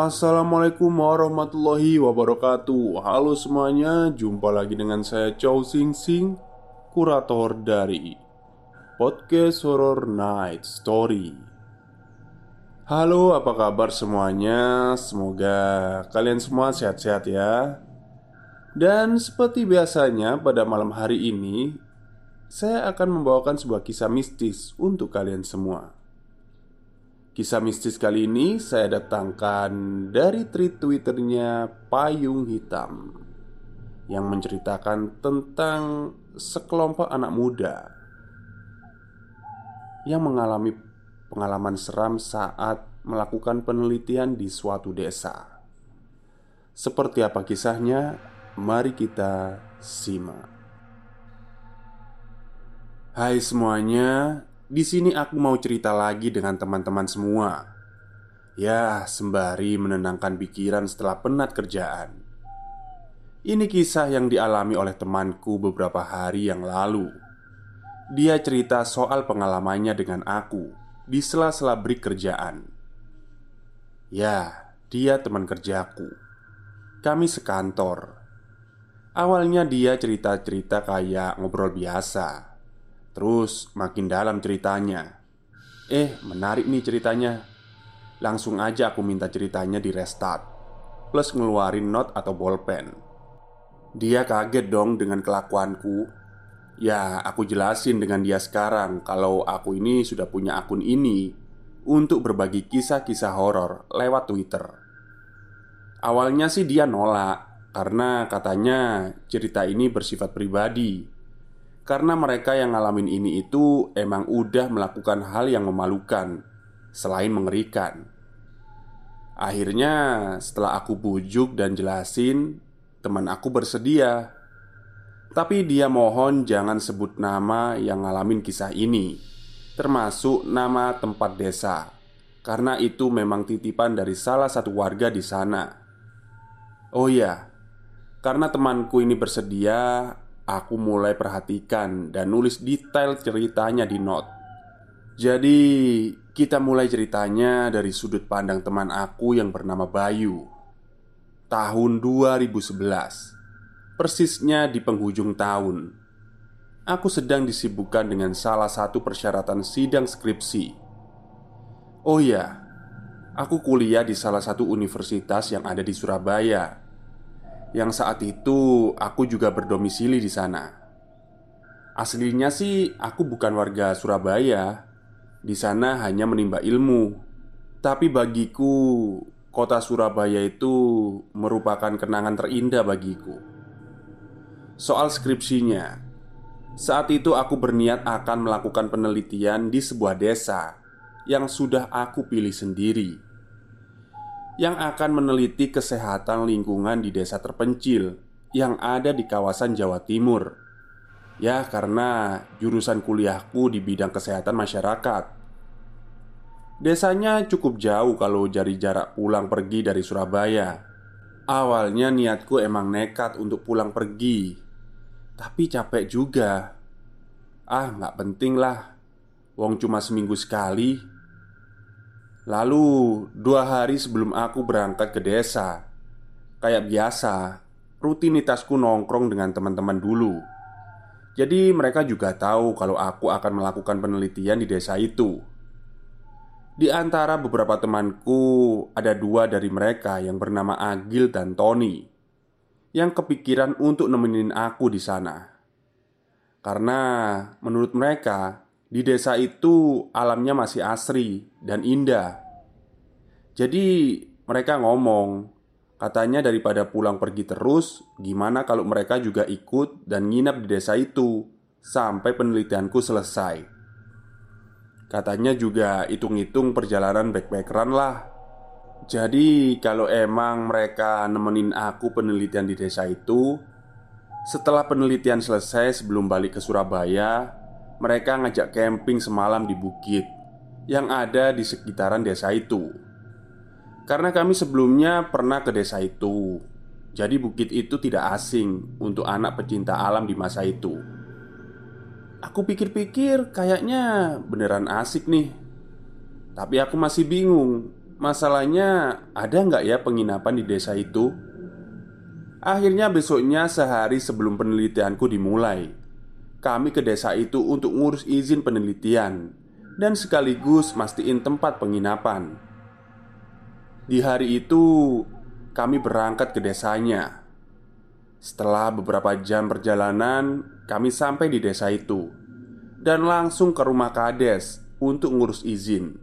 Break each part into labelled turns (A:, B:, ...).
A: Assalamualaikum warahmatullahi wabarakatuh. Halo semuanya, jumpa lagi dengan saya Chow Sing Sing Kurator dari Podcast Horror Night Story. Halo, apa kabar semuanya? Semoga kalian semua sehat-sehat ya. Dan seperti biasanya pada malam hari ini Saya akan membawakan sebuah kisah mistis untuk kalian semua Kisah mistis kali ini saya datangkan dari tweet twitternya Payung Hitam Yang menceritakan tentang sekelompok anak muda Yang mengalami pengalaman seram saat melakukan penelitian di suatu desa Seperti apa kisahnya? Mari kita simak Hai semuanya, di sini aku mau cerita lagi dengan teman-teman semua. Ya, sembari menenangkan pikiran setelah penat kerjaan. Ini kisah yang dialami oleh temanku beberapa hari yang lalu. Dia cerita soal pengalamannya dengan aku di sela-sela break kerjaan. Ya, dia teman kerjaku. Kami sekantor. Awalnya dia cerita-cerita kayak ngobrol biasa Terus makin dalam ceritanya. Eh menarik nih ceritanya. Langsung aja aku minta ceritanya di restart. Plus ngeluarin note atau bolpen. Dia kaget dong dengan kelakuanku. Ya aku jelasin dengan dia sekarang Kalau aku ini sudah punya akun ini Untuk berbagi kisah-kisah horor lewat Twitter. Awalnya sih dia nolak Karena katanya cerita ini bersifat pribadi karena mereka yang ngalamin ini itu emang udah melakukan hal yang memalukan Selain mengerikan. Akhirnya setelah aku bujuk dan jelasin Teman aku bersedia. Tapi dia mohon jangan sebut nama yang ngalamin kisah ini Termasuk nama tempat desa. Karena itu memang titipan dari salah satu warga di sana. Oh iya Karena temanku ini bersedia aku mulai perhatikan dan nulis detail ceritanya di note. Jadi, kita mulai ceritanya dari sudut pandang teman aku yang bernama Bayu. Tahun 2011. Persisnya di penghujung tahun. Aku sedang disibukkan dengan salah satu persyaratan sidang skripsi. Oh ya, aku kuliah di salah satu universitas yang ada di Surabaya yang saat itu aku juga berdomisili di sana. Aslinya sih aku bukan warga Surabaya. Di sana hanya menimba ilmu. Tapi bagiku kota Surabaya itu merupakan kenangan terindah bagiku. Soal skripsinya, saat itu aku berniat akan melakukan penelitian di sebuah desa yang sudah aku pilih sendiri yang akan meneliti kesehatan lingkungan di desa terpencil yang ada di kawasan Jawa Timur. Ya, karena jurusan kuliahku di bidang kesehatan masyarakat. Desanya cukup jauh kalau dari jarak pulang pergi dari Surabaya. Awalnya niatku emang nekat untuk pulang pergi, tapi capek juga. Ah, nggak penting lah. Wong cuma seminggu sekali Lalu, dua hari sebelum aku berangkat ke desa, kayak biasa, rutinitasku nongkrong dengan teman-teman dulu. Jadi mereka juga tahu kalau aku akan melakukan penelitian di desa itu. Di antara beberapa temanku, ada dua dari mereka yang bernama Agil dan Tony yang kepikiran untuk nemenin aku di sana. Karena menurut mereka, di desa itu alamnya masih asri dan indah. Jadi mereka ngomong, katanya daripada pulang pergi terus, gimana kalau mereka juga ikut dan nginap di desa itu sampai penelitianku selesai. Katanya juga hitung-hitung perjalanan backpackeran lah. Jadi kalau emang mereka nemenin aku penelitian di desa itu, setelah penelitian selesai sebelum balik ke Surabaya, mereka ngajak camping semalam di bukit yang ada di sekitaran desa itu. Karena kami sebelumnya pernah ke desa itu, jadi bukit itu tidak asing untuk anak pecinta alam di masa itu. Aku pikir-pikir kayaknya beneran asik nih Tapi aku masih bingung Masalahnya ada nggak ya penginapan di desa itu? Akhirnya besoknya sehari sebelum penelitianku dimulai Kami ke desa itu untuk ngurus izin penelitian Dan sekaligus mastiin tempat penginapan. Di hari itu kami berangkat ke desanya. Setelah beberapa jam perjalanan Kami sampai di desa itu Dan langsung ke rumah kades untuk ngurus izin.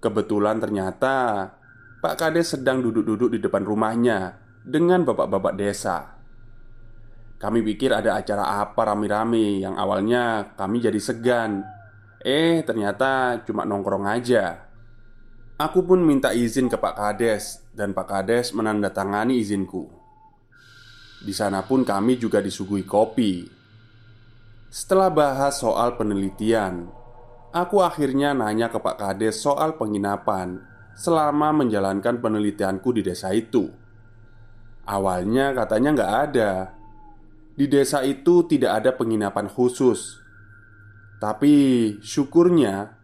A: Kebetulan ternyata Pak Kades sedang duduk-duduk di depan rumahnya dengan bapak-bapak desa. Kami pikir ada acara apa rame-rame yang awalnya kami jadi segan. Eh, ternyata cuma nongkrong aja. Aku pun minta izin ke Pak Kades dan Pak Kades menandatangani izinku. Di sana pun kami juga disuguhi kopi. Setelah bahas soal penelitian, aku akhirnya nanya ke Pak Kades soal penginapan selama menjalankan penelitianku di desa itu. Awalnya katanya nggak ada Di desa itu tidak ada penginapan khusus. Tapi syukurnya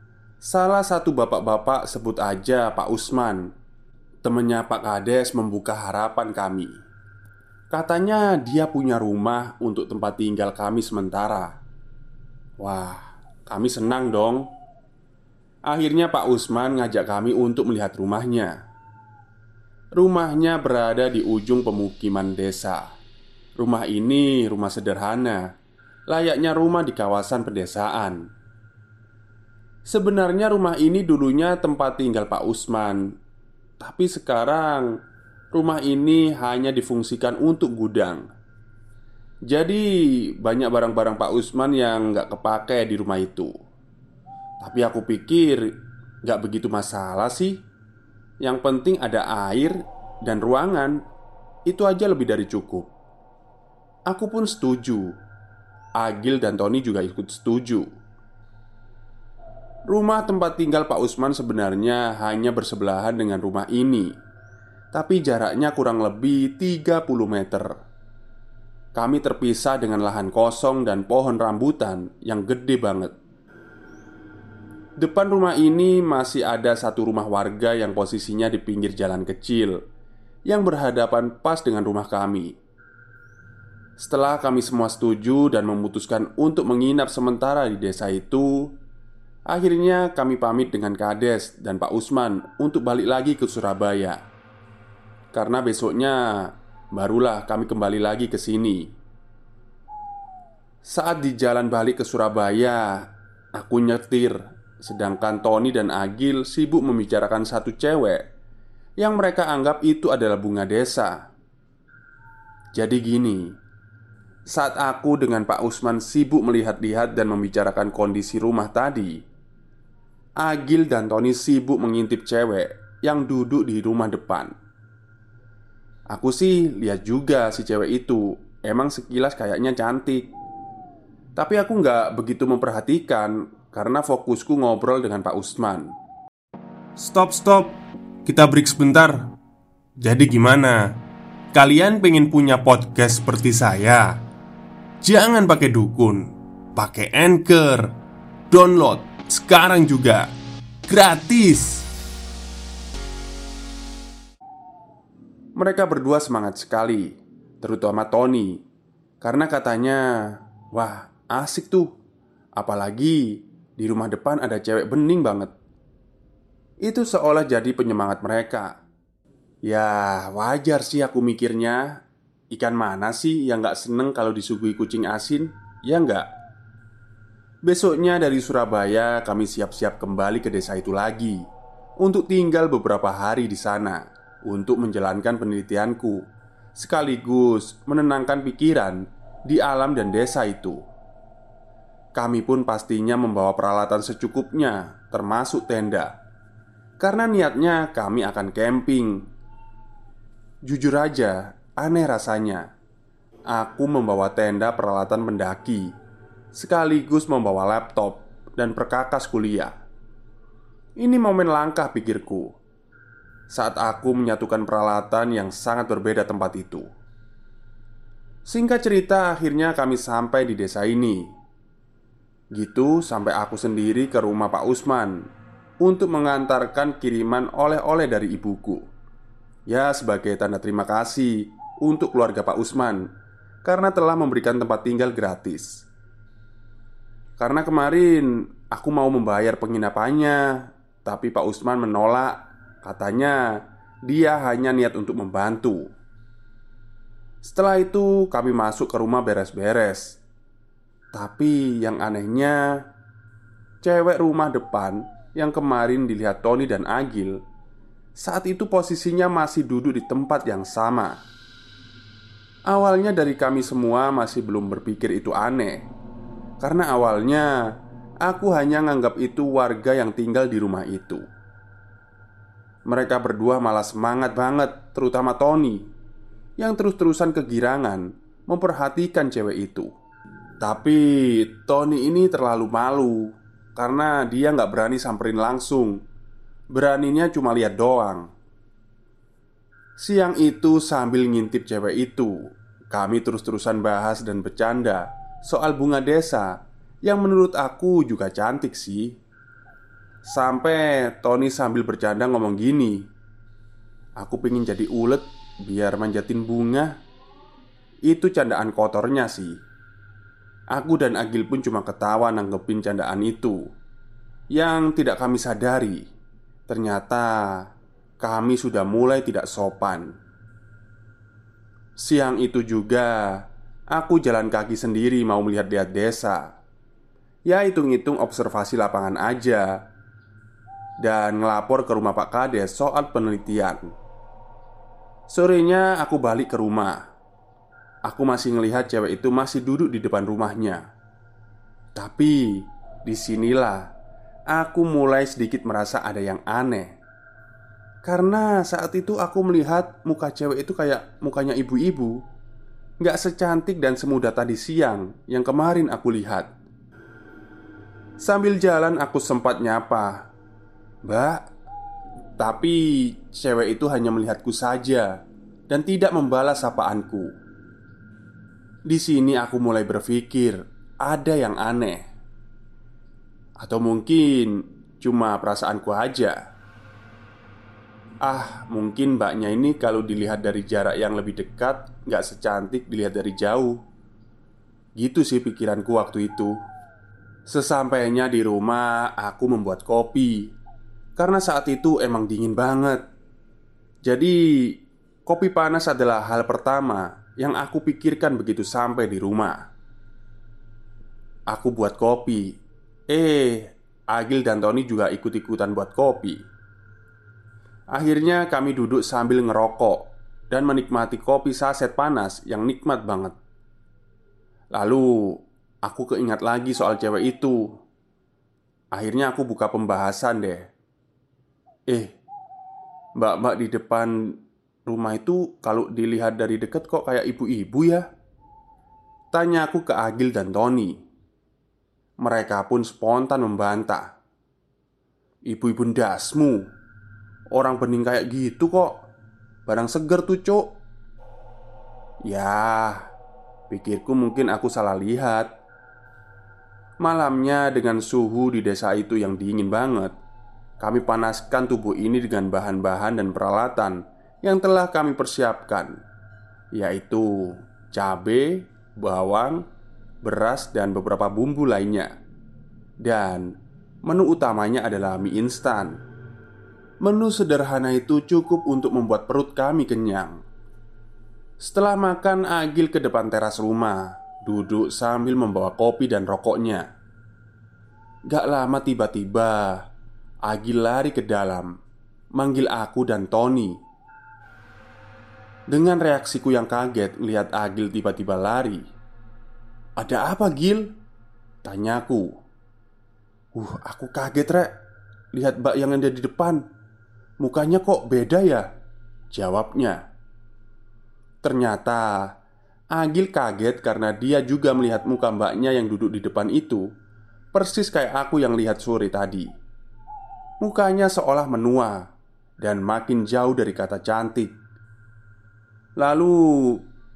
A: Salah satu bapak-bapak sebut aja Pak Usman. Temennya Pak Kades membuka harapan kami. Katanya dia punya rumah untuk tempat tinggal kami sementara. Wah, kami senang dong. Akhirnya Pak Usman ngajak kami untuk melihat rumahnya. Rumahnya berada di ujung pemukiman desa. Rumah ini rumah sederhana, layaknya rumah di kawasan pedesaan. Sebenarnya rumah ini dulunya tempat tinggal Pak Usman, tapi sekarang rumah ini hanya difungsikan untuk gudang. Jadi banyak barang-barang Pak Usman yang nggak kepake di rumah itu. Tapi aku pikir nggak begitu masalah sih yang penting ada air dan ruangan Itu aja lebih dari cukup Aku pun setuju. Agil dan Tony juga ikut setuju. Rumah tempat tinggal Pak Usman sebenarnya hanya bersebelahan dengan rumah ini. Tapi jaraknya kurang lebih 30 meter. Kami terpisah dengan lahan kosong dan pohon rambutan yang gede banget. Depan rumah ini masih ada satu rumah warga yang posisinya di pinggir jalan kecil yang berhadapan pas dengan rumah kami. Setelah kami semua setuju dan memutuskan untuk menginap sementara di desa itu, akhirnya kami pamit dengan Kades dan Pak Usman untuk balik lagi ke Surabaya. Karena besoknya barulah kami kembali lagi ke sini. Saat di jalan balik ke Surabaya, aku nyetir Sedangkan Tony dan Agil sibuk membicarakan satu cewek Yang mereka anggap itu adalah bunga desa Jadi gini Saat aku dengan Pak Usman sibuk melihat-lihat dan membicarakan kondisi rumah tadi Agil dan Tony sibuk mengintip cewek yang duduk di rumah depan Aku sih lihat juga si cewek itu Emang sekilas kayaknya cantik Tapi aku nggak begitu memperhatikan karena fokusku ngobrol dengan Pak Usman.
B: Stop, stop. Kita break sebentar. Jadi gimana? Kalian pengen punya podcast seperti saya? Jangan pakai dukun, pakai Anchor. Download sekarang juga. Gratis.
A: Mereka berdua semangat sekali, terutama Tony Karena katanya, wah asik tuh Apalagi di rumah depan ada cewek bening banget Itu seolah jadi penyemangat mereka Ya wajar sih aku mikirnya Ikan mana sih yang gak seneng kalau disuguhi kucing asin? Ya nggak? Besoknya dari Surabaya kami siap-siap kembali ke desa itu lagi. Untuk tinggal beberapa hari di sana Untuk menjalankan penelitianku. Sekaligus menenangkan pikiran di alam dan desa itu. Kami pun pastinya membawa peralatan secukupnya Termasuk tenda. Karena niatnya kami akan camping. Jujur aja, Aneh rasanya. Aku membawa tenda peralatan mendaki Sekaligus membawa laptop dan perkakas kuliah. Ini momen langkah pikirku Saat aku menyatukan peralatan yang sangat berbeda tempat itu. Singkat cerita akhirnya kami sampai di desa ini. Gitu sampai aku sendiri ke rumah Pak Usman Untuk mengantarkan kiriman oleh-oleh dari ibuku. Ya sebagai tanda terima kasih untuk keluarga Pak Usman karena telah memberikan tempat tinggal gratis. Karena kemarin aku mau membayar penginapannya, tapi Pak Usman menolak. Katanya dia hanya niat untuk membantu. Setelah itu, kami masuk ke rumah beres-beres. Tapi yang anehnya, cewek rumah depan yang kemarin dilihat Tony dan Agil saat itu posisinya masih duduk di tempat yang sama. Awalnya dari kami semua masih belum berpikir itu aneh. Karena awalnya aku hanya nganggap itu warga yang tinggal di rumah itu. Mereka berdua malah semangat banget Terutama Tony Yang terus-terusan kegirangan Memperhatikan cewek itu. Tapi Tony ini terlalu malu Karena dia nggak berani samperin langsung. Beraninya cuma lihat doang Siang itu sambil ngintip cewek itu Kami terus-terusan bahas dan bercanda Soal bunga desa Yang menurut aku juga cantik sih. Sampai Tony sambil bercanda ngomong gini Aku pengen jadi ulet Biar manjatin bunga. Itu candaan kotornya sih. Aku dan Agil pun cuma ketawa nanggepin candaan itu. Yang tidak kami sadari Ternyata kami sudah mulai tidak sopan. Siang itu juga, aku jalan kaki sendiri mau melihat-lihat desa. Ya, hitung-hitung observasi lapangan aja, dan ngelapor ke rumah Pak Kades soal penelitian. Sorenya, aku balik ke rumah. Aku masih ngelihat cewek itu masih duduk di depan rumahnya. Tapi di sinilah aku mulai sedikit merasa ada yang aneh. Karena saat itu aku melihat muka cewek itu kayak mukanya ibu-ibu. Gak secantik dan semudah tadi siang yang kemarin aku lihat. Sambil jalan aku sempat nyapa Mbak Tapi cewek itu hanya melihatku saja Dan tidak membalas sapaanku. Di sini aku mulai berpikir Ada yang aneh. Atau mungkin cuma perasaanku aja Ah, mungkin mbaknya ini kalau dilihat dari jarak yang lebih dekat Nggak secantik dilihat dari jauh. Gitu sih pikiranku waktu itu. Sesampainya di rumah, aku membuat kopi. Karena saat itu emang dingin banget. Jadi, kopi panas adalah hal pertama yang aku pikirkan begitu sampai di rumah. Aku buat kopi. Eh, Agil dan Tony juga ikut-ikutan buat kopi Akhirnya kami duduk sambil ngerokok dan menikmati kopi saset panas yang nikmat banget. Lalu aku keingat lagi soal cewek itu. Akhirnya aku buka pembahasan deh. Eh, mbak-mbak di depan rumah itu kalau dilihat dari dekat kok kayak ibu-ibu ya? Tanya aku ke Agil dan Tony. Mereka pun spontan membantah. Ibu-ibu dasmu Orang bening kayak gitu kok Barang seger tuh cok Ya Pikirku mungkin aku salah lihat Malamnya dengan suhu di desa itu yang dingin banget Kami panaskan tubuh ini dengan bahan-bahan dan peralatan Yang telah kami persiapkan Yaitu cabai, bawang, beras, dan beberapa bumbu lainnya. Dan menu utamanya adalah mie instan. Menu sederhana itu cukup untuk membuat perut kami kenyang. Setelah makan, Agil ke depan teras rumah, duduk sambil membawa kopi dan rokoknya. Gak lama tiba-tiba Agil lari ke dalam, manggil aku dan Tony. Dengan reaksiku yang kaget melihat Agil tiba-tiba lari Ada apa Gil? Tanyaku Uh, aku kaget rek Lihat mbak yang ada di depan Mukanya kok beda ya? Jawabnya. Ternyata Agil kaget karena dia juga melihat muka mbaknya yang duduk di depan itu. Persis kayak aku yang lihat sore tadi. Mukanya seolah menua Dan makin jauh dari kata cantik. Lalu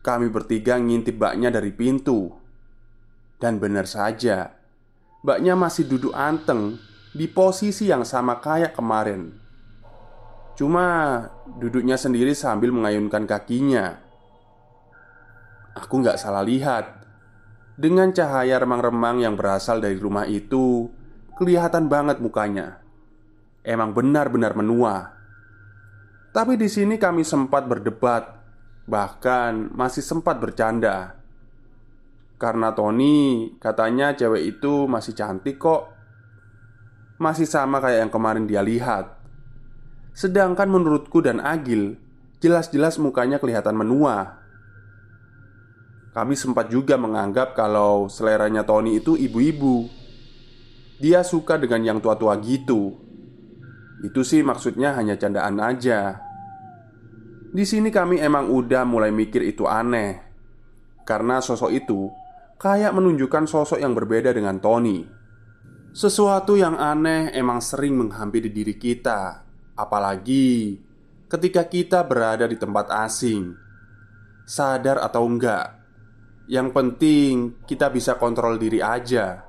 A: kami bertiga ngintip baknya dari pintu. Dan benar saja Baknya masih duduk anteng Di posisi yang sama kayak kemarin Cuma duduknya sendiri sambil mengayunkan kakinya. Aku nggak salah lihat. Dengan cahaya remang-remang yang berasal dari rumah itu Kelihatan banget mukanya. Emang benar-benar menua. Tapi di sini kami sempat berdebat Bahkan masih sempat bercanda. Karena Tony katanya cewek itu masih cantik kok. Masih sama kayak yang kemarin dia lihat Sedangkan menurutku dan Agil Jelas-jelas mukanya kelihatan menua. Kami sempat juga menganggap kalau seleranya Tony itu ibu-ibu. Dia suka dengan yang tua-tua gitu. Itu sih maksudnya hanya candaan aja. Di sini kami emang udah mulai mikir itu aneh. Karena sosok itu kayak menunjukkan sosok yang berbeda dengan Tony. Sesuatu yang aneh emang sering menghampiri diri kita Apalagi ketika kita berada di tempat asing Sadar atau enggak Yang penting kita bisa kontrol diri aja.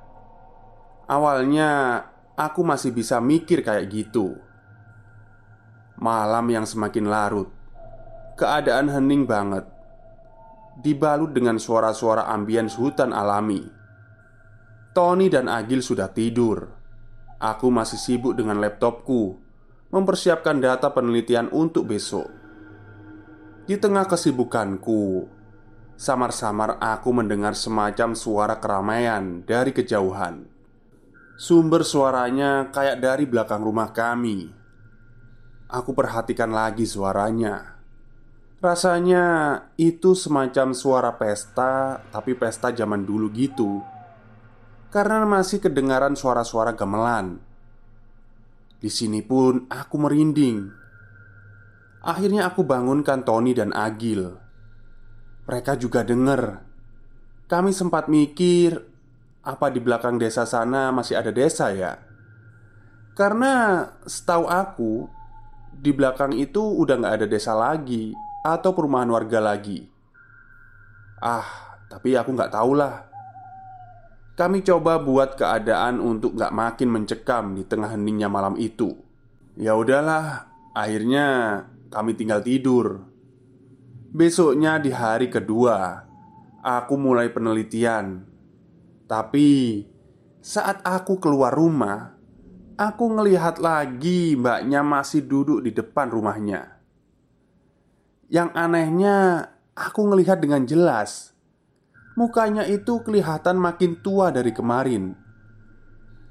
A: Awalnya aku masih bisa mikir kayak gitu. Malam yang semakin larut Keadaan hening banget Dibalut dengan suara-suara ambience hutan alami. Tony dan Agil sudah tidur. Aku masih sibuk dengan laptopku Mempersiapkan data penelitian untuk besok Di tengah kesibukanku Samar-samar aku mendengar semacam suara keramaian dari kejauhan Sumber suaranya kayak dari belakang rumah kami Aku perhatikan lagi suaranya Rasanya itu semacam suara pesta, tapi pesta zaman dulu gitu. Karena masih kedengaran suara-suara gamelan. Di sini pun aku merinding. Akhirnya aku bangunkan Tony dan Agil. Mereka juga dengar. Kami sempat mikir, apa di belakang desa sana masih ada desa ya? Karena setahu aku, di belakang itu udah nggak ada desa lagi atau perumahan warga lagi. Ah, tapi aku nggak tahu lah. Kami coba buat keadaan untuk nggak makin mencekam di tengah heningnya malam itu. Ya udahlah, akhirnya kami tinggal tidur. Besoknya di hari kedua, aku mulai penelitian. Tapi saat aku keluar rumah, aku ngelihat lagi mbaknya masih duduk di depan rumahnya. Yang anehnya, aku ngelihat dengan jelas Mukanya itu kelihatan makin tua dari kemarin.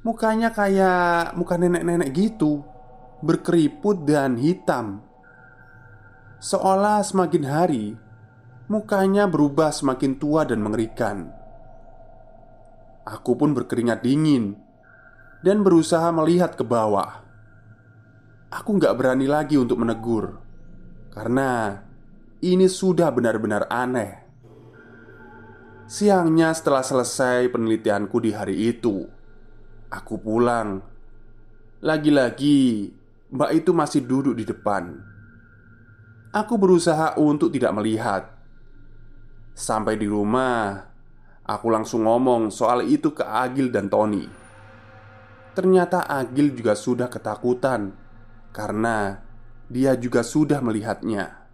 A: Mukanya kayak muka nenek-nenek gitu Berkeriput dan hitam. Seolah semakin hari Mukanya berubah semakin tua dan mengerikan. Aku pun berkeringat dingin Dan berusaha melihat ke bawah. Aku gak berani lagi untuk menegur Karena ini sudah benar-benar aneh. Siangnya, setelah selesai penelitianku di hari itu, aku pulang. Lagi-lagi, mbak itu masih duduk di depan. Aku berusaha untuk tidak melihat. Sampai di rumah, aku langsung ngomong soal itu ke Agil dan Tony. Ternyata Agil juga sudah ketakutan karena dia juga sudah melihatnya.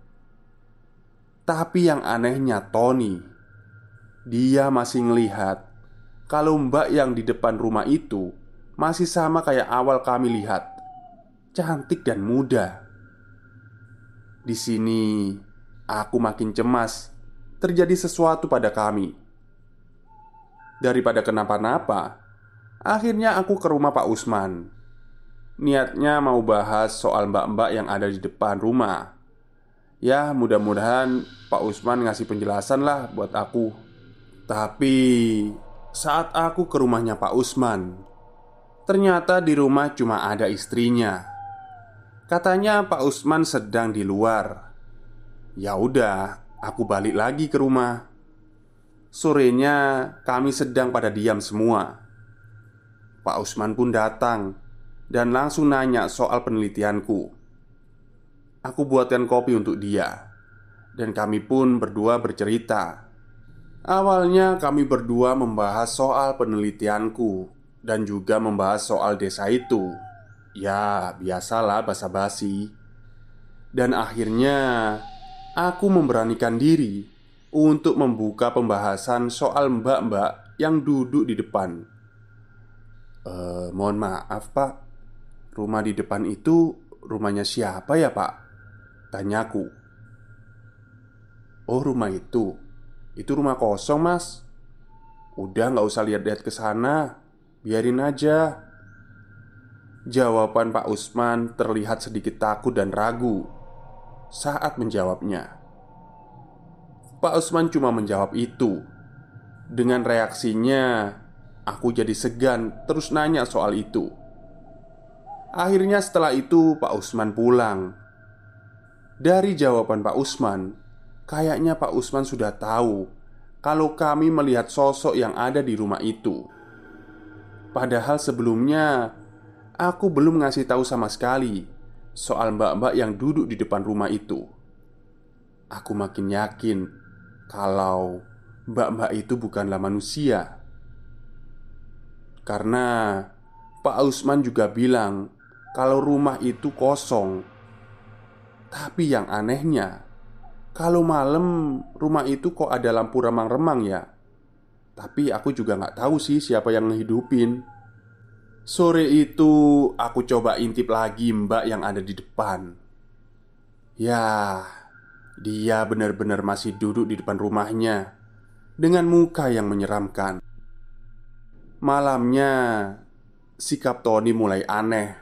A: Tapi yang anehnya Tony dia masih ngelihat kalau mbak yang di depan rumah itu masih sama kayak awal kami lihat, cantik dan muda. Di sini aku makin cemas terjadi sesuatu pada kami. Daripada kenapa-napa, akhirnya aku ke rumah Pak Usman. Niatnya mau bahas soal mbak-mbak yang ada di depan rumah. Ya, mudah-mudahan Pak Usman ngasih penjelasan lah buat aku. Tapi saat aku ke rumahnya Pak Usman, ternyata di rumah cuma ada istrinya. Katanya Pak Usman sedang di luar. Ya udah, aku balik lagi ke rumah. Sorenya kami sedang pada diam semua. Pak Usman pun datang dan langsung nanya soal penelitianku. Aku buatkan kopi untuk dia, dan kami pun berdua bercerita. Awalnya, kami berdua membahas soal penelitianku dan juga membahas soal desa itu. Ya, biasalah basa-basi. Dan akhirnya, aku memberanikan diri untuk membuka pembahasan soal mbak-mbak yang duduk di depan. Eh, mohon maaf, Pak. Rumah di depan itu rumahnya siapa ya, Pak? Tanyaku. Oh, rumah itu. Itu rumah kosong, Mas. Udah nggak usah lihat-lihat ke sana. Biarin aja. Jawaban Pak Usman terlihat sedikit takut dan ragu saat menjawabnya. Pak Usman cuma menjawab itu Dengan reaksinya Aku jadi segan terus nanya soal itu Akhirnya setelah itu Pak Usman pulang Dari jawaban Pak Usman Kayaknya Pak Usman sudah tahu Kalau kami melihat sosok yang ada di rumah itu Padahal sebelumnya Aku belum ngasih tahu sama sekali Soal mbak-mbak yang duduk di depan rumah itu Aku makin yakin kalau mbak-mbak itu bukanlah manusia. Karena Pak Usman juga bilang kalau rumah itu kosong. Tapi yang anehnya, kalau malam rumah itu kok ada lampu remang-remang ya. Tapi aku juga nggak tahu sih siapa yang ngehidupin. Sore itu aku coba intip lagi mbak yang ada di depan. Ya, dia benar-benar masih duduk di depan rumahnya dengan muka yang menyeramkan. Malamnya, sikap Tony mulai aneh.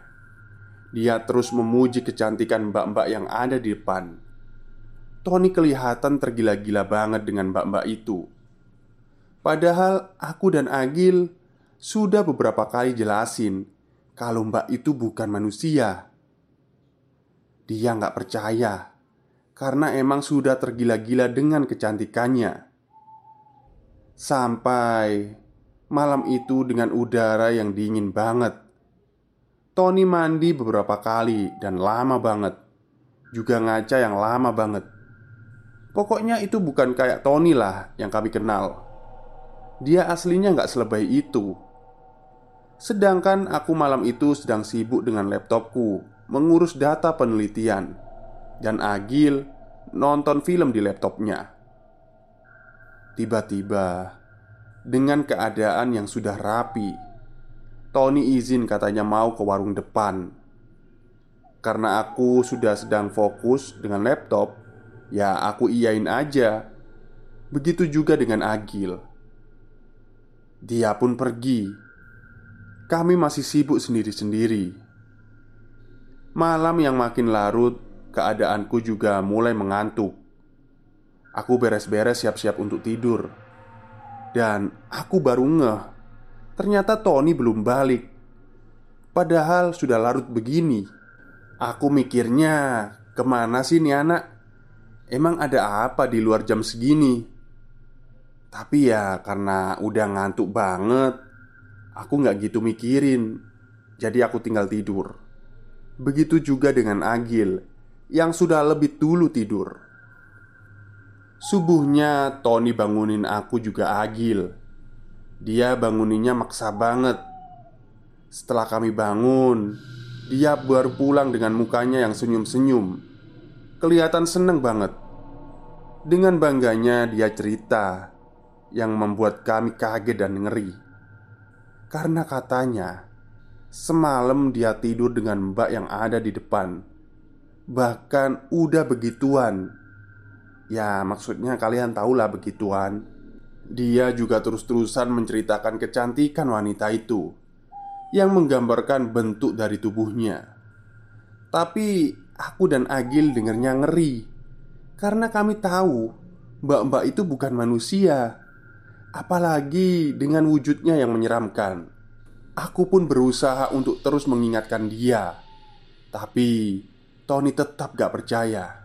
A: Dia terus memuji kecantikan mbak-mbak yang ada di depan. Tony kelihatan tergila-gila banget dengan mbak-mbak itu. Padahal aku dan Agil sudah beberapa kali jelasin kalau mbak itu bukan manusia. Dia nggak percaya karena emang sudah tergila-gila dengan kecantikannya. Sampai malam itu dengan udara yang dingin banget. Tony mandi beberapa kali dan lama banget. Juga ngaca yang lama banget. Pokoknya itu bukan kayak Tony lah yang kami kenal. Dia aslinya nggak selebay itu. Sedangkan aku malam itu sedang sibuk dengan laptopku mengurus data penelitian dan Agil nonton film di laptopnya. Tiba-tiba, dengan keadaan yang sudah rapi, Tony izin katanya mau ke warung depan. Karena aku sudah sedang fokus dengan laptop, ya aku iyain aja. Begitu juga dengan Agil. Dia pun pergi. Kami masih sibuk sendiri-sendiri. Malam yang makin larut keadaanku juga mulai mengantuk. Aku beres-beres siap-siap untuk tidur. Dan aku baru ngeh Ternyata Tony belum balik Padahal sudah larut begini Aku mikirnya Ke mana sih nih anak? Emang ada apa di luar jam segini? Tapi ya karena udah ngantuk banget Aku nggak gitu mikirin Jadi aku tinggal tidur Begitu juga dengan Agil yang sudah lebih dulu tidur. Subuhnya, Tony bangunin aku juga agil. Dia banguninnya maksa banget. Setelah kami bangun, dia baru pulang dengan mukanya yang senyum-senyum. Kelihatan seneng banget. Dengan bangganya, dia cerita. yang membuat kami kaget dan ngeri Karena katanya Semalam dia tidur dengan mbak yang ada di depan Bahkan udah begituan Ya maksudnya kalian tahulah begituan Dia juga terus-terusan menceritakan kecantikan wanita itu Yang menggambarkan bentuk dari tubuhnya Tapi aku dan Agil dengernya ngeri. Karena kami tahu Mbak-mbak itu bukan manusia. Apalagi dengan wujudnya yang menyeramkan. Aku pun berusaha untuk terus mengingatkan dia. Tapi Tony tetap gak percaya